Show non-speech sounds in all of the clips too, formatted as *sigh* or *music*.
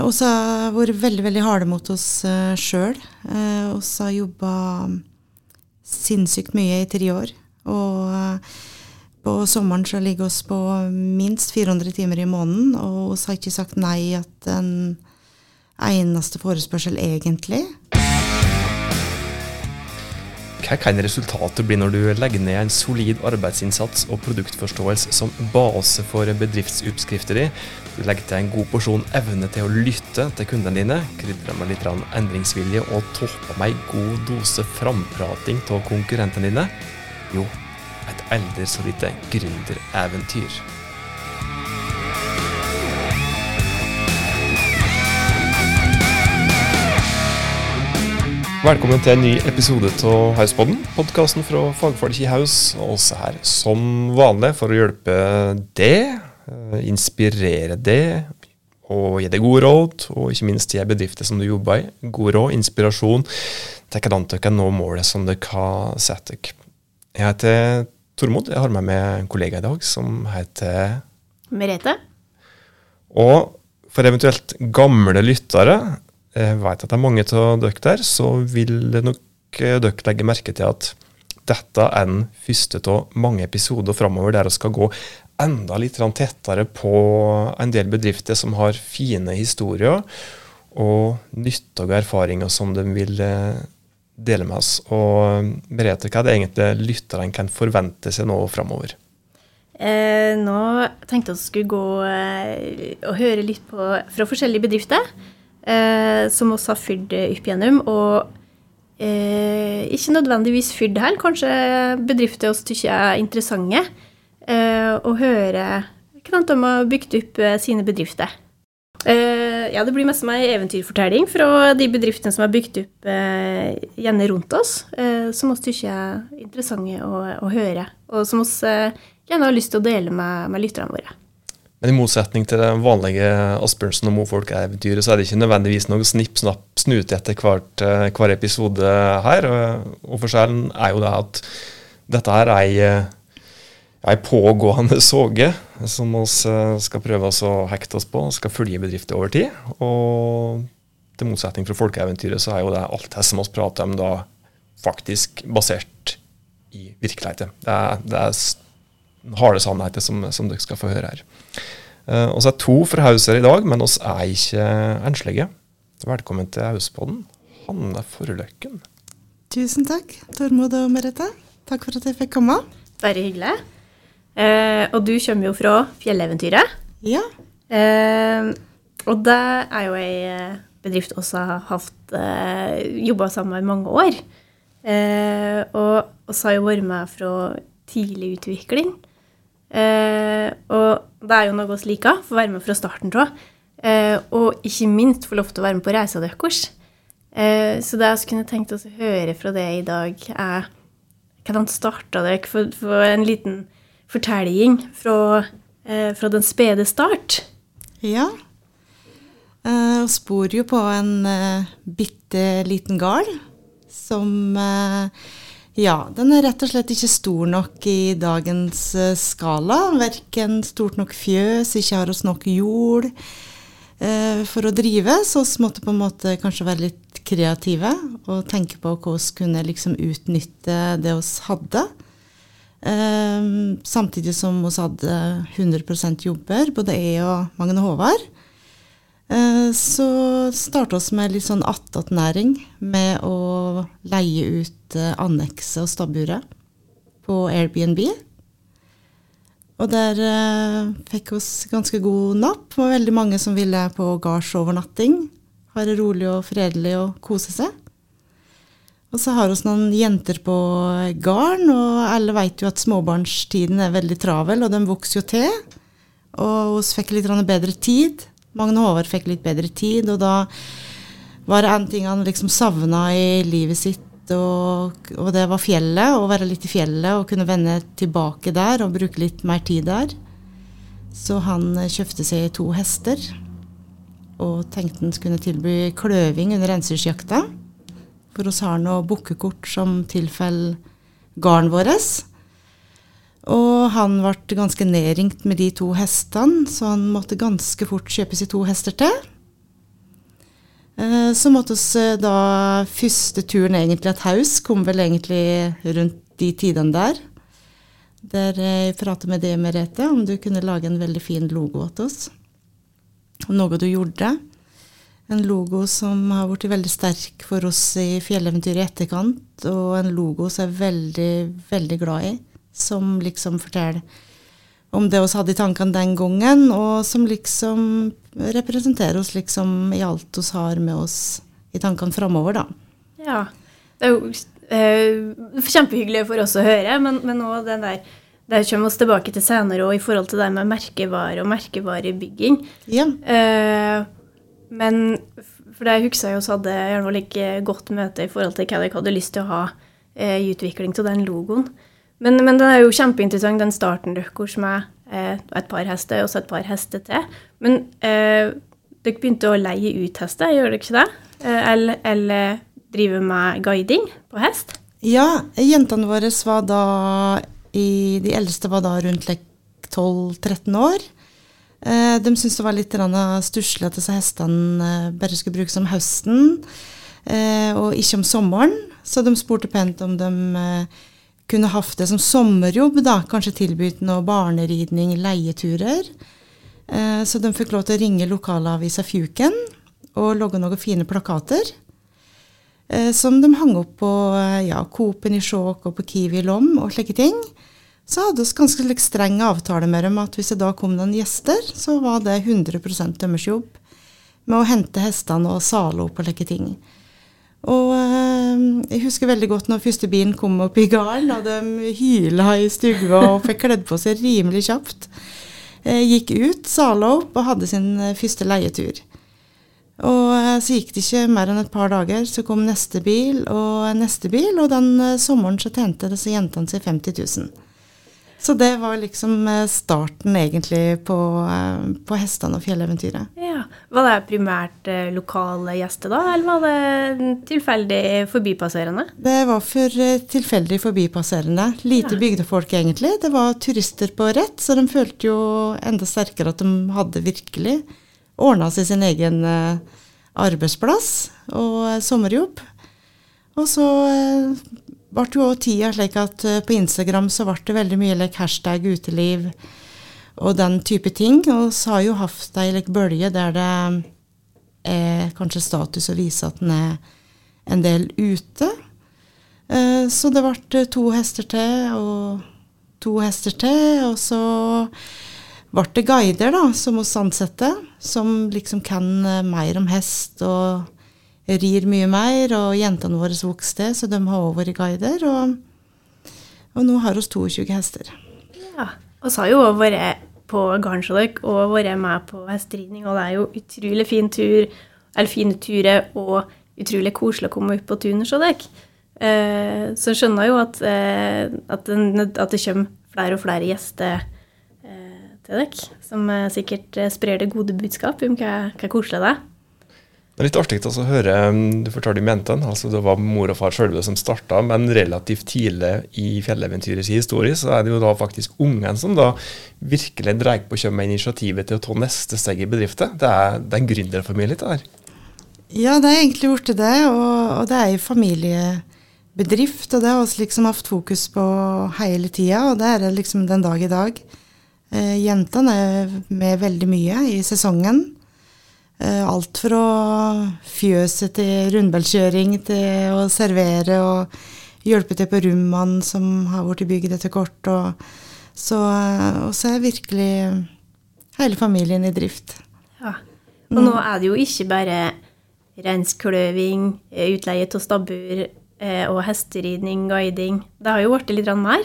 Eh, og så har vært veldig veldig harde mot oss uh, sjøl. Eh, og så har jobba sinnssykt mye i tre år. Og eh, på sommeren så ligger oss på minst 400 timer i måneden. Og vi har ikke sagt nei at en eneste forespørsel, egentlig. Hva kan resultatet bli når du legger ned en solid arbeidsinnsats og produktforståelse som base for bedriftsoppskrifta di? Du legger til en god porsjon evne til å lytte til kundene dine, krydrer med litt endringsvilje og topper med en god dose framprating av konkurrentene dine? Jo, et aldri så lite gründereventyr. Velkommen til en ny episode av Hauspodden, podkasten fra fagfolk i Haus. Også her som vanlig for å hjelpe deg, eh, inspirere deg og gi deg gode råd, og ikke minst gi bedrifter som du jobber i, gode råd, inspirasjon til hvordan dere nå målet som dere satt dere. Jeg heter Tormod. Jeg har med meg en kollega i dag som heter Merete. Og for eventuelt gamle lyttere jeg vet at det er mange av dere der, så vil nok eh, dere legge merke til at dette er den første av mange episoder framover der vi skal gå enda litt tettere på en del bedrifter som har fine historier og nyttige erfaringer som de vil eh, dele med oss. Og Merete, hva er det egentlig lytterne kan forvente seg nå framover? Eh, nå tenkte jeg å skulle gå eh, og høre litt på, fra forskjellige bedrifter eh, som oss har fyrt opp gjennom. Og eh, ikke nødvendigvis fyrt her. Kanskje bedrifter oss syns er interessante. Eh, å høre hvordan de har bygd opp eh, sine bedrifter. Eh, ja, det blir mest meg eventyrfortelling fra de bedriftene som er bygd opp eh, gjerne rundt oss, som vi syns er interessante å, å, høre, og som vi gjerne har lyst til å dele med, med lytterne våre. Men i motsetning til det vanlige Asbjørnsen og Mofolk-eventyret, så er det ikke nødvendigvis noe snipp-snapp snute etter hvert, eh, hver episode her. Og forskjellen er jo det at dette her er ei, ei pågående *laughs* soge som vi eh, skal prøve å hekte oss på, skal følge bedrifter over tid. Og til motsetning fra folkeeventyret, så er jo det alt det som vi prater om, da faktisk basert i virkeligheten. Det er, det er harde sannheter som, som dere skal få høre her. Uh, oss er to fra Haus her i dag, men oss er ikke enslige. Velkommen til Hauspodden, Hanne Forløkken. Tusen takk, Tormod og Merete. Takk for at jeg fikk komme. Bare hyggelig. Uh, og du kommer jo fra Fjelleventyret. Ja. Uh, og det er jo ei bedrift også har hatt uh, jobba sammen med i mange år. og vi har jo vært med fra tidlig utvikling. Og det er jo noe vi liker. Få være med fra starten av. Eh, og ikke minst få lov til å være med på reisa deres. Eh, så det jeg kunne tenkt oss å høre fra det i dag, er hvordan starta dere? For, for en liten fortelling fra, eh, fra den spede start. Ja. Vi uh, bor jo på en uh, bitte liten gard som ja, den er rett og slett ikke stor nok i dagens uh, skala. Verken stort nok fjøs, ikke har oss nok jord eh, for å drive. Så vi måtte på en måte kanskje være litt kreative og tenke på hvordan vi kunne liksom utnytte det vi hadde. Eh, samtidig som vi hadde 100% jobber, både jeg og Magne Håvard. Eh, så starta vi med litt sånn attåtnæring med å leie ut eh, annekset og stabburet på Airbnb. Og der eh, fikk vi ganske god napp. Det var veldig mange som ville på gardsovernatting. Ha det rolig og fredelig og kose seg. Og så har vi noen jenter på gården, og alle vet jo at småbarnstiden er veldig travel, og de vokser jo til. Og vi fikk litt bedre tid. Magne Håvard fikk litt bedre tid, og da var det en ting han liksom savna i livet sitt, og, og, det var fjellet. Å være litt i fjellet og kunne vende tilbake der og bruke litt mer tid der. Så han kjøpte seg to hester og tenkte han skulle tilby kløving under reinsdyrjakta. For oss har noe bukkekort som tilfeller garnet vårt. Og han ble ganske nedringt med de to hestene, så han måtte ganske fort kjøpe seg to hester til. Eh, så måtte vi eh, da Første turen egentlig et haus kom vel egentlig rundt de tidene der. Der jeg pratet med deg, Merete, om du kunne lage en veldig fin logo til oss. Noe du gjorde. En logo som har blitt veldig sterk for oss i Fjelleventyret i etterkant, og en logo som jeg er veldig, veldig glad i. Som liksom forteller om det vi hadde i tankene den gangen, og som liksom representerer oss liksom i alt vi har med oss i tankene framover, da. Ja. Det er jo eh, kjempehyggelig for oss å høre, men, men også den der det kommer vi tilbake til senere òg, i forhold til det med merkevare og merkevarebygging. Ja. Eh, men for det husker jeg vi hadde gjerne like godt møte i forhold til hva dere hadde lyst til å ha eh, i utvikling av den logoen. Men, men den er jo kjempeinteressant, den starten deres med eh, et par hester og så et par hester til. Men eh, dere begynte å leie ut hester, gjør dere ikke det? Eh, eller, eller drive med guiding på hest? Ja, jentene våre var da i, De eldste var da rundt 12-13 år. Eh, de syntes det var litt stusslig at disse hestene eh, bare skulle brukes om høsten, eh, og ikke om sommeren. Så de spurte pent om de eh, kunne hatt det som sommerjobb, da, kanskje tilbudt noe barneridning, leieturer. Eh, så de fikk lov til å ringe lokalavisa Fjuken og logge noen fine plakater. Eh, som de hang opp på eh, ja, Coop-en i Skjåk og på Kiwi Lom og slike ting. Så hadde vi ganske streng avtale med dem at hvis det da kom noen gjester, så var det 100 deres jobb med å hente hestene og sale opp og slike ting. Og øh, jeg husker veldig godt når første bilen kom opp i gården, og de hyla i stua og fikk kledd på seg rimelig kjapt. Jeg gikk ut, sala opp og hadde sin eh, første leietur. Og eh, så gikk det ikke mer enn et par dager, så kom neste bil og neste bil, og den sommeren så tjente disse jentene seg 50 000. Så det var liksom eh, starten egentlig på, eh, på hestene og fjelleventyret. Ja. Var det primært eh, lokale gjester da, eller var det tilfeldig forbipasserende? Det var for tilfeldig forbipasserende. Lite ja. bygdefolk egentlig. Det var turister på rett, så de følte jo enda sterkere at de hadde virkelig ordna seg sin egen arbeidsplass og sommerjobb. Og så ble jo også tida slik at uh, på Instagram så ble det veldig mye like, hashtag uteliv og den type ting. Og så har jo hatt ei like, bølge der det er kanskje status å vise at den er en del ute. Uh, så det ble to hester til og to hester til, og så ble det guider da, som hos ansatte, som liksom kan mer om hest og rir mye mer, og jentene våre vokste, så de har også vært guider. Og, og nå har vi 22 hester. Ja, og så har jo vært på Garnsjødøk og vært med på hesteridning, og det er jo utrolig fin tur, eller fine turer og utrolig koselig å komme opp på tunet hos dere. Eh, så jeg skjønner jo at, eh, at, det, at, det kommer flere og flere gjester eh, til dere, som eh, sikkert sprer det gode budskap om hva, hva koselig det er. Det er litt artig å høre um, Du fortalte om jentene. altså Det var mor og far sjølve som starta, men relativt tidlig i fjellaventyrets historie så er det jo da faktisk ungen som da virkelig dreier på å komme med initiativet til å ta neste steg i bedriften. Det er, det er en gründerfamilie, det der. Ja, det er egentlig blitt det. Og, og det er en familiebedrift. Og det har vi liksom hatt fokus på hele tida, og det er det liksom den dag i dag. Eh, jentene er med veldig mye i sesongen. Eh, alt fra fjøset til rundbeltkjøring til å servere og hjelpe til på rommene som har blitt bygd etter kort. Og så, eh, og så er virkelig hele familien i drift. Ja. Og nå er det jo ikke bare reinskløving, eh, utleie av stabbur og hesteridning, guiding. Det har jo blitt litt mer?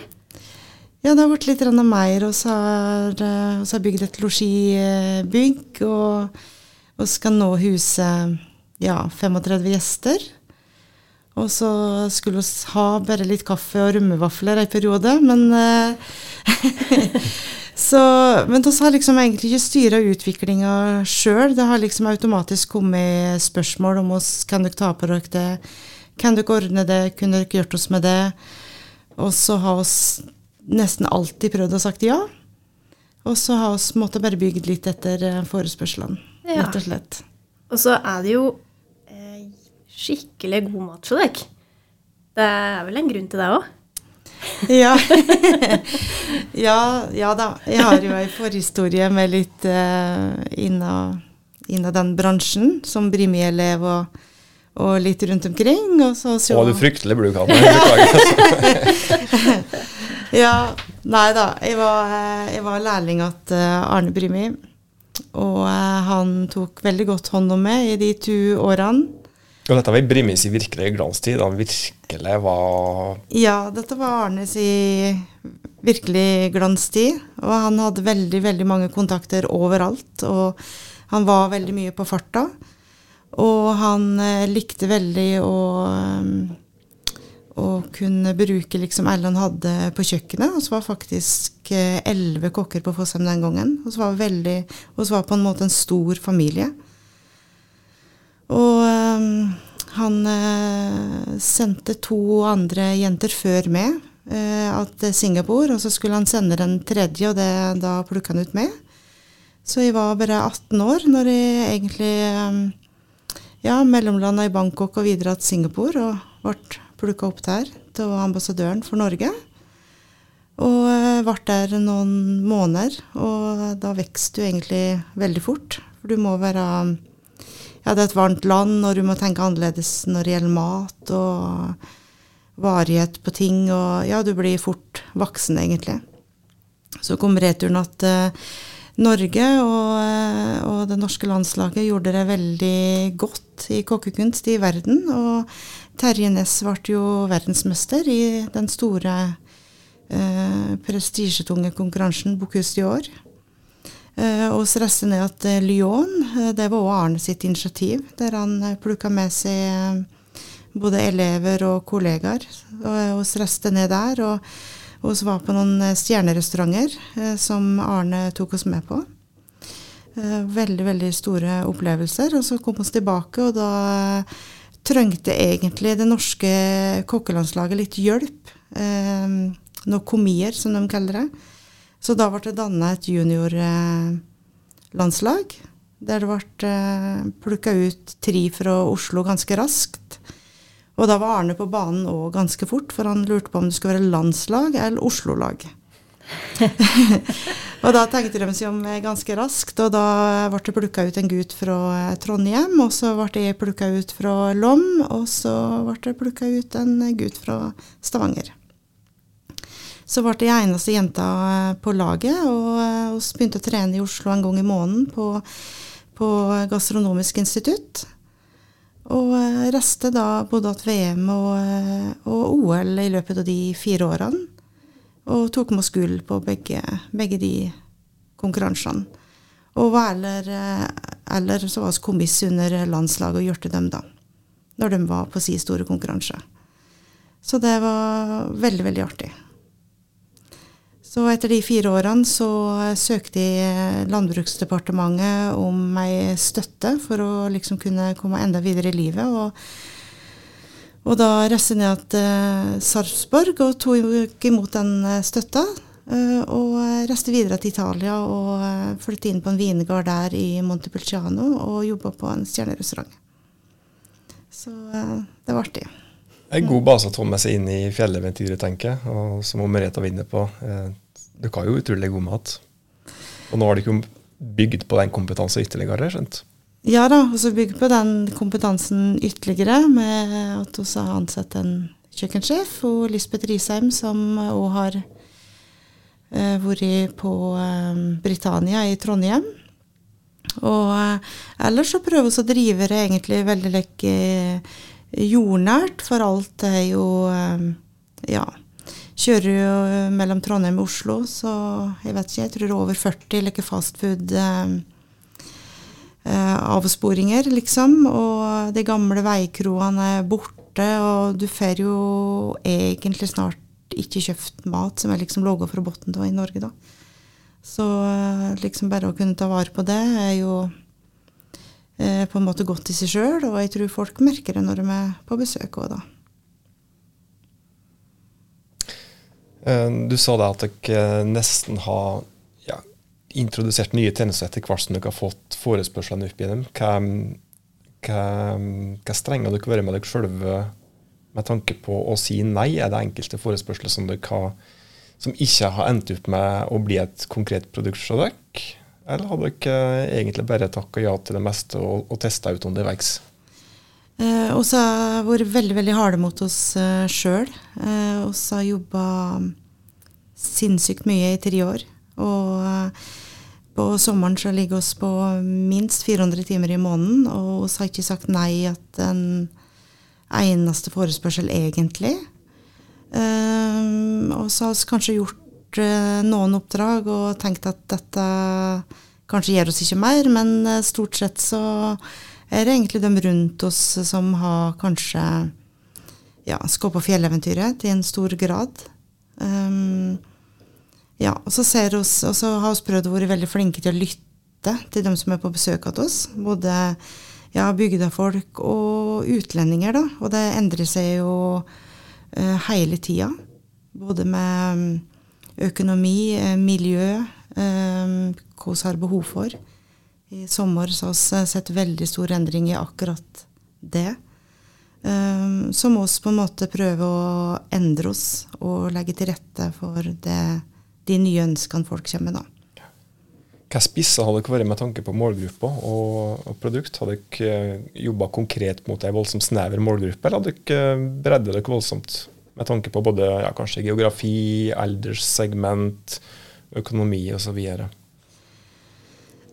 Ja, det har blitt litt mer. Og så har vi bygd et losjibygg. og og skal nå huse ja, 35 gjester. Og så skulle vi ha bare litt kaffe og rømmevafler en periode, men uh, *laughs* så, Men vi har liksom egentlig ikke styra utviklinga sjøl. Det har liksom automatisk kommet spørsmål om oss kan dere ta på dere det, kan dere ordne det, kunne dere gjort oss med det? Og så har vi nesten alltid prøvd å sagt ja. Og så har vi måttet bare bygd litt etter eh, forespørslene rett og slett. Og så er det jo skikkelig god mat for dere. Det er vel en grunn til det òg? *laughs* ja. *laughs* ja. ja. da. Jeg har jo ei forhistorie med litt eh, inna, den bransjen, som Brimi-elev og, og, litt rundt omkring. Og så, så Å, du fryktelig blid, Beklager. *laughs* ja. Nei da. Jeg var, eh, jeg var lærling til uh, Arne Brimi. Og uh, han tok veldig godt hånd om meg i de to årene. Og dette var i Brimis i virkelig glanstid? Han virkelig var Ja, dette var Arnes i virkelig glanstid. Og han hadde veldig, veldig mange kontakter overalt. Og han var veldig mye på farta. Og han eh, likte veldig å, å kunne bruke liksom han hadde på kjøkkenet. Og så var faktisk eh, elleve kokker på Fossheim den gangen. Og så var, veldig, og så var på en måte en stor familie. Og um, han uh, sendte to andre jenter før med uh, til Singapore, og så skulle han sende den tredje, og det, da plukka han ut meg. Så jeg var bare 18 år når jeg egentlig ja, mellomlanda i Bangkok og videre til Singapore, og ble plukka opp der til ambassadøren for Norge. Og ble der noen måneder, og da vokste du egentlig veldig fort. For du må være ja, det er et varmt land, og du må tenke annerledes når det gjelder mat og varighet på ting. Og ja, du blir fort voksen, egentlig. Så kom returen at uh, Norge og, uh, og, det norske landslaget gjorde det veldig godt i kokkekunst i verden. Og Terje Næss ble jo verdensmester i den store eh, prestisjetunge konkurransen Bocuse d'Or. Eh, og så reiste ned til Lyon. Uh, det var òg Arne sitt initiativ, der han eh, plukka med seg både elever og kollegaer. Og vi reiste ned der, og vi var på noen stjernerestauranter som Arne tok oss med på. veldig, veldig store opplevelser. Og så kom vi tilbake, og da trengte egentlig det norske kokkelandslaget litt hjelp. noen komier, som de kaller det. Så da ble det danna et juniorlandslag. Der det ble eh, plukka ut tre fra Oslo ganske raskt. Og da var Arne på banen òg ganske fort, for han lurte på om det skulle være landslag eller Oslo-lag. *laughs* og da tenkte de seg om ganske raskt, og da ble det plukka ut en gutt fra Trondheim. Og så ble jeg plukka ut fra Lom, og så ble det plukka ut en gutt fra Stavanger. Så ble jeg eneste jenta eh, på laget, og vi eh, begynte å trene i Oslo en gang i måneden på, på Gastronomisk institutt. Og eh, reiste da både til VM og, og, OL i løpet av de fire årene. Og tok med oss gull på begge, begge, de konkurransene. Og var eller, eller så var vi kommis under landslaget og hjalp dem da. Når de var på sin store konkurranse. Så det var veldig, veldig artig. Så etter de fire årene så søkte jeg Landbruksdepartementet om ei støtte for å liksom kunne komme enda videre i livet. Og, og da reiste jeg ned til Sarpsborg og tok imot den eh, støtta. Eh, og reiste videre til Italia og eh, flyttet inn på en vingård der i Montepulciano og jobba på en stjernerestaurant. Så det var artig. En god base å ta med seg inn i fjelleventyret, tenker jeg. Og som Merete var inne på, dere har jo utrolig god mat. Og nå har dere bygd på den kompetansen ytterligere, skjønt? Ja da, og så bygge på den kompetansen ytterligere med at vi har ansatt en kjøkkensjef, og Lisbeth Risheim, som òg har uh, vært på uh, Britannia i Trondheim. Og uh, ellers så prøver vi å drive det egentlig veldig like, jordnært, for alt er jo ja, kjører jo mellom Trondheim og Oslo, så jeg vet ikke, jeg tror det er over 40 like fastfood eh, avsporinger, liksom. Og de gamle veikroene er borte, og du får jo egentlig snart ikke kjøpt mat som er liksom laga fra bunnen i Norge, da. Så eh, liksom bare å kunne ta vare på det er jo eh, på en måte godt i seg sjøl, og jeg tror folk merker det når de er på besøk òg, da. Eh, du sa da at dere eh, nesten har introdusert nye tjenester etter hvert som dere har fått forespørslene opp igjennom. Hva, hva, hva strenger dere være med dere sjølve med tanke på å si nei? Er det enkelte forespørsler som dere har som ikke har endt opp med å bli et konkret produkt fra dere? Eller har dere egentlig bare takka ja til det meste og, og testa ut underveis? Eh, og så har vært veldig veldig harde mot oss eh, sjøl. Eh, og så har jobba sinnssykt mye i tre år. Og eh, på sommeren så ligger oss på minst 400 timer i måneden, og vi har ikke sagt nei til en eneste forespørsel, egentlig. Um, og så har vi kanskje gjort uh, noen oppdrag og tenkt at dette kanskje gir oss ikke mer, men uh, stort sett så er det egentlig de rundt oss som har kanskje ja, skal på fjelleventyret til en stor grad. Um, ja, og så, oss, og så har vi prøvd å være veldig flinke til å lytte til dem som er på besøk hos oss. Både ja, bygdefolk og utlendinger, da. Og det endrer seg jo uh, hele tida. Både med mm, økonomi, uh, miljø, uh, hva vi har behov for. I sommer så har vi sett veldig stor endring i akkurat det. Um, så må vi på en måte prøve å endre oss og legge til rette for det de nye ønskene folk kommer med. da. Hva spisser har dere vært med tanke på målgruppa og, og, produkt? Har dere eh, jobba konkret mot ei voldsomt snever målgruppe, eller har dere bredda dere voldsomt med tanke på både ja, kanskje geografi, alderssegment, økonomi osv.?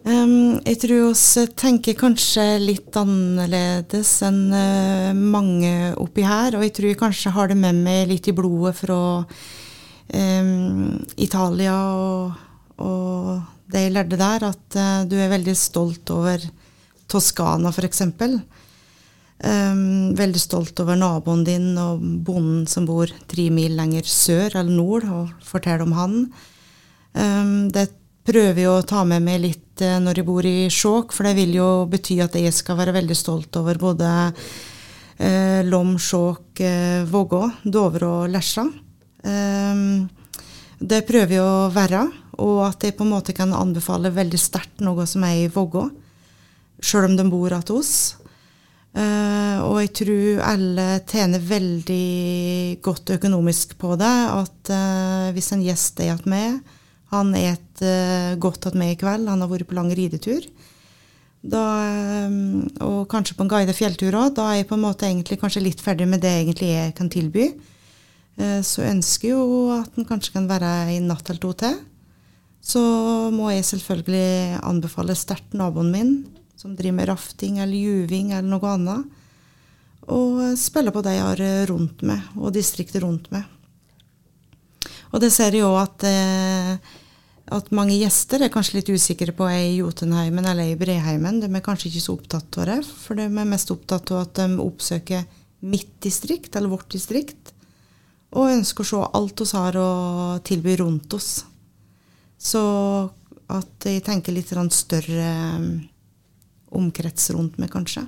Um, jeg tror vi tenker kanskje litt annerledes enn uh, mange oppi her. Og jeg tror jeg kanskje har det med meg litt i blodet fra um, Italia og, og, det jeg lærte der, at uh, du er veldig stolt over Toskana f.eks. Um, veldig stolt over naboen din og bonden som bor tre mil lenger sør eller nord, og forteller om han. Um, det prøver jeg å ta med meg litt uh, når jeg bor i Skjåk, for det vil jo bety at jeg skal være veldig stolt over både uh, Lom, Skjåk, uh, Vågå, Dovre og Lesja. Um, det prøver jeg å være, og at jeg på en måte kan anbefale veldig sterkt noe som er i Vågå, sjøl om de bor hos oss. Uh, og jeg tror alle tjener veldig godt økonomisk på det. At uh, hvis en gjest er hos meg, han et uh, godt hos meg i kveld, han har vært på lang ridetur, da, um, og kanskje på en guidet fjelltur òg, da er jeg på en måte egentlig kanskje litt ferdig med det egentlig jeg kan tilby. Eh, så ønsker jo at den kanskje kan være en natt eller to til. Så må jeg selvfølgelig anbefale sterkt naboen min, som driver med rafting eller juving eller noe annet, og spille på de jeg har rundt meg, og distriktet rundt meg. Og det ser jeg òg at, eh, at mange gjester er kanskje litt usikre på ei i Jotunheimen eller i Breheimen. De er kanskje ikke så opptatt av det, for de er mest opptatt av at de oppsøker mitt distrikt, eller vårt distrikt og ønsker å se alt vi har å tilby rundt oss. Så at jeg tenker litt større um, omkrets rundt meg, kanskje.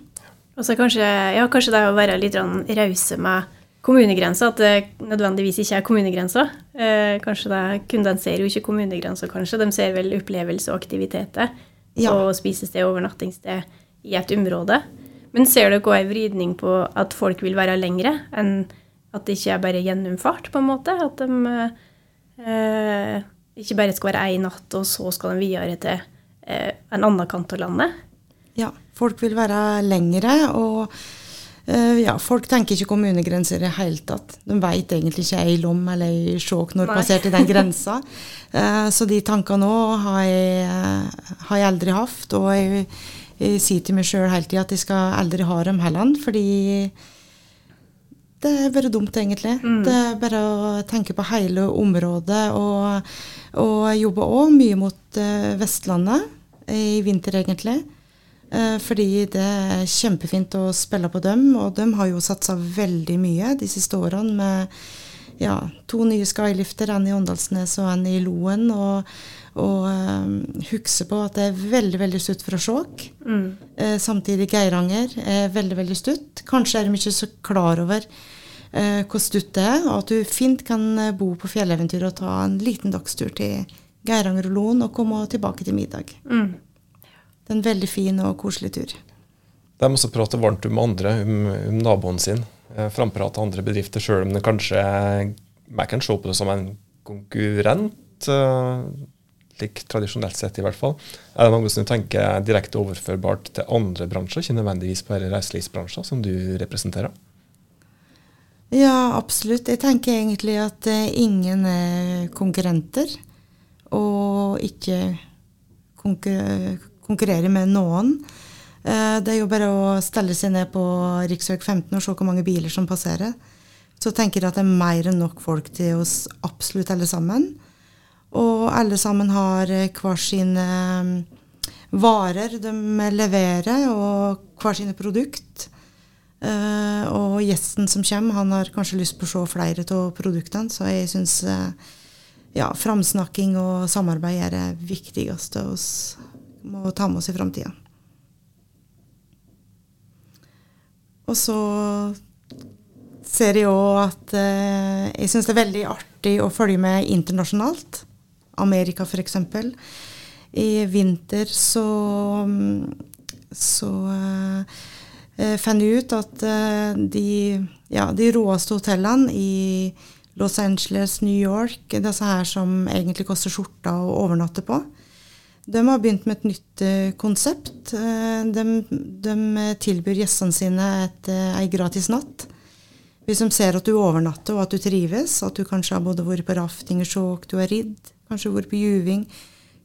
Og så kanskje, ja, kanskje det å være litt rause med kommunegrensa, at det nødvendigvis ikke er kommunegrensa. Eh, kanskje det, Kundene ser jo ikke kommunegrensa, kanskje. De ser vel opplevelse og aktiviteter ja. og spisested og overnattingssted i et område. Men ser dere òg en vridning på at folk vil være lengre enn at det ikke er bare gjennomfart, på en måte. At de eh, ikke bare skal være én natt, og så skal de videre til eh, en annen kant av landet. Ja, folk vil være lengre, og eh, ja, folk tenker ikke kommunegrenser i det hele tatt. De vet egentlig ikke ei lom eller ei sjåk når passerte den *laughs* grensa. Eh, så de tankene òg har, har, jeg aldri hatt. Og jeg, jeg sier til meg sjøl hele tida at jeg skal aldri ha dem heller, fordi det er bare dumt, egentlig. Mm. Det er bare å tenke på hele området. Og, og jeg jobber òg mye mot uh, Vestlandet i vinter, egentlig. Uh, fordi det er kjempefint å spille på dem, og de har jo satsa veldig mye de siste årene med ja, to nye skylifter, en i Åndalsnes og en i Loen. Og, og um, huske på at det er veldig veldig stutt fra Skjåk. Mm. Uh, samtidig Geiranger er veldig veldig stutt. Kanskje er de ikke så klar over eh, hvor stutt det er, og at du fint kan eh, bo på fjelleventyr og ta en liten dagstur til Geiranger og Loen og komme tilbake til middag. Mm. Det er en veldig fin og koselig tur. De også prater varmt om andre, om, om naboen sin. Eh, Framprate andre bedrifter, sjøl om det kanskje Jeg kan se på det som en konkurrent, eh, slik tradisjonelt sett i hvert fall. Er det noe som du tenker er direkte overførbart til andre bransjer, ikke nødvendigvis bare reiselivsbransjer, som du representerer? Ja, absolutt. Jeg tenker egentlig at eh, ingen er konkurrenter. Og ikke konkur konkurrere med noen. Eh, det er jo bare å stelle seg ned på rv. 15 og se hvor mange biler som passerer. Så tenker jeg at det er mer enn nok folk til oss absolutt alle sammen. Og alle sammen har eh, hver sine varer de leverer, og hver sine produkt. Uh, og gjesten som kommer, han har kanskje lyst på å se flere av produktene. Så jeg syns uh, ja, framsnakking og samarbeid er det viktigste vi må ta med oss i framtida. Og så ser jeg òg at uh, jeg syns det er veldig artig å følge med internasjonalt. Amerika, f.eks. I vinter så, så eh, fant jeg ut at eh, de, ja, de råeste hotellene i Los Angeles, New York, disse her som egentlig koster skjorta å overnatte på, de har begynt med et nytt uh, konsept. De, de, tilbyr gjestene sine et, ei gratis natt. Hvis de ser at du overnatter og at du trives, at du kanskje har både vært på rafting og sjåk, du har ridd, kanskje vært på juving,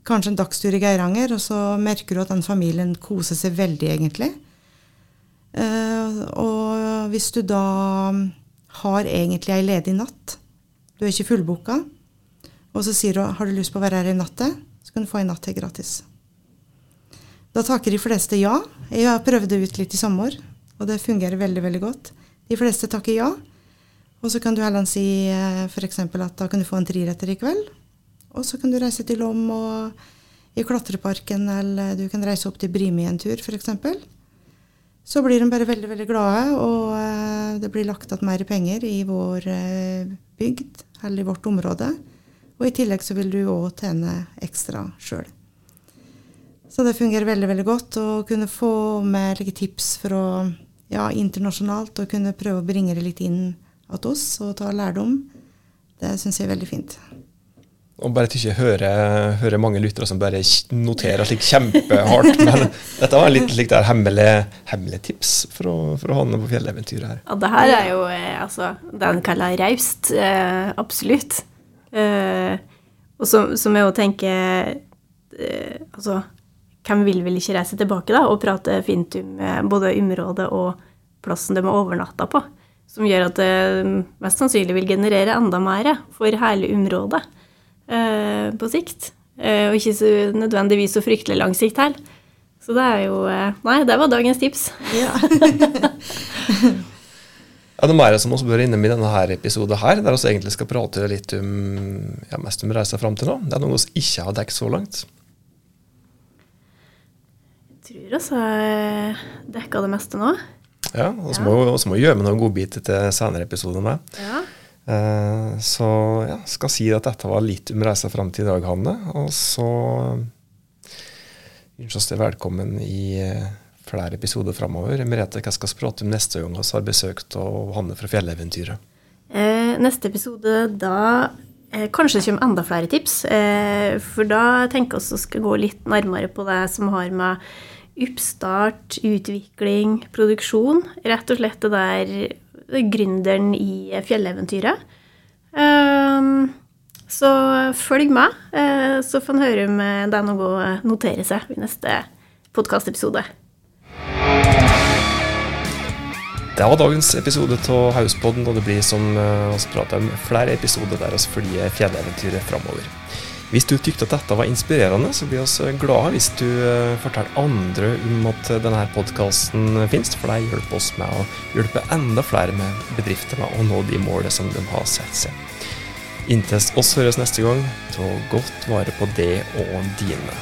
kanskje en dagstur i Geiranger, og så merker du at den familien koser seg veldig, egentlig. Og hvis du da har egentlig ei ledig natt, du er ikke fullboka, og så sier du har du lyst på å være her i natta, så kan du få en natt til gratis. Da takker de fleste ja. Jeg har prøvd det ut litt i sommer, og det fungerer veldig veldig godt. De fleste takker ja. Og så kan du heller si uh, f.eks. at da kan du få en triretter i kveld. Og så kan du reise til Lom og i klatreparken, eller du kan reise opp til Brimi en tur, f.eks. Så blir de bare veldig veldig glade, og eh, det blir lagt igjen mer penger i vår eh, bygd, eller i vårt område. Og i tillegg så vil du òg tjene ekstra sjøl. Så det fungerer veldig veldig godt å kunne få med like, tips fra ja, internasjonalt, og kunne prøve å bringe det litt inn til oss og ta lærdom. Det syns jeg er veldig fint. Og bare ikke høre, høre mange lyttere som bare noterer slik kjempehardt. *laughs* Men dette var litt litt der hemmelig, hemmelig tips for å, for å på fjelleventyret her. Ja, det her er jo eh, altså, det han kaller raust. Eh, absolutt. Eh, og så må jeg jo tenke eh, Altså, hvem vil vel ikke reise tilbake da, og prate fint om eh, både området og plassen de har overnatta på? Som gjør at det mest sannsynlig vil generere enda mer for hele området eh, på sikt. Eh, og ikke så nødvendigvis så fryktelig lang sikt heller. Så det er jo eh, Nei, det var dagens tips. Ja. *laughs* Ja, det er mer som vi bør innom i denne her episoden, her, der vi egentlig skal prate litt om ja, mest om reisa fram til nå. Det er noe vi ikke har dekket så langt. Jeg tror vi har dekka det meste nå. Ja, og så må vi må gjøre med noen godbiter til senere episoder med. Ja. Eh, så ja, skal si at dette var litt om reisa fram til i dag, Hanne. Og så ønsker oss velkommen i eh, flere episoder framover. Merete, hva skal vi prate om neste gang vi har besøkt av Hanne fra Fjelleventyret? Eh, neste episode, da eh, kanskje det kommer enda flere tips. Eh, for da tenker vi å gå litt nærmere på det som har med oppstart, utvikling, produksjon Rett og slett det der gründeren i fjelleventyret. Eh, så følg med, eh, så får en høre om det er noe å notere seg i neste podkastepisode. Det var dagens episode av Hauspodden, og det blir som vi prater om flere episoder der vi følger fjelleventyret framover. Hvis du tykte at dette var inspirerende, så blir vi glade hvis du uh, forteller andre om at denne podkasten finnes, for det hjelper oss med å hjelpe enda flere med bedrifter med å nå de målene som de har satt seg. Inntil oss høres neste gang, ta godt vare på det og dine.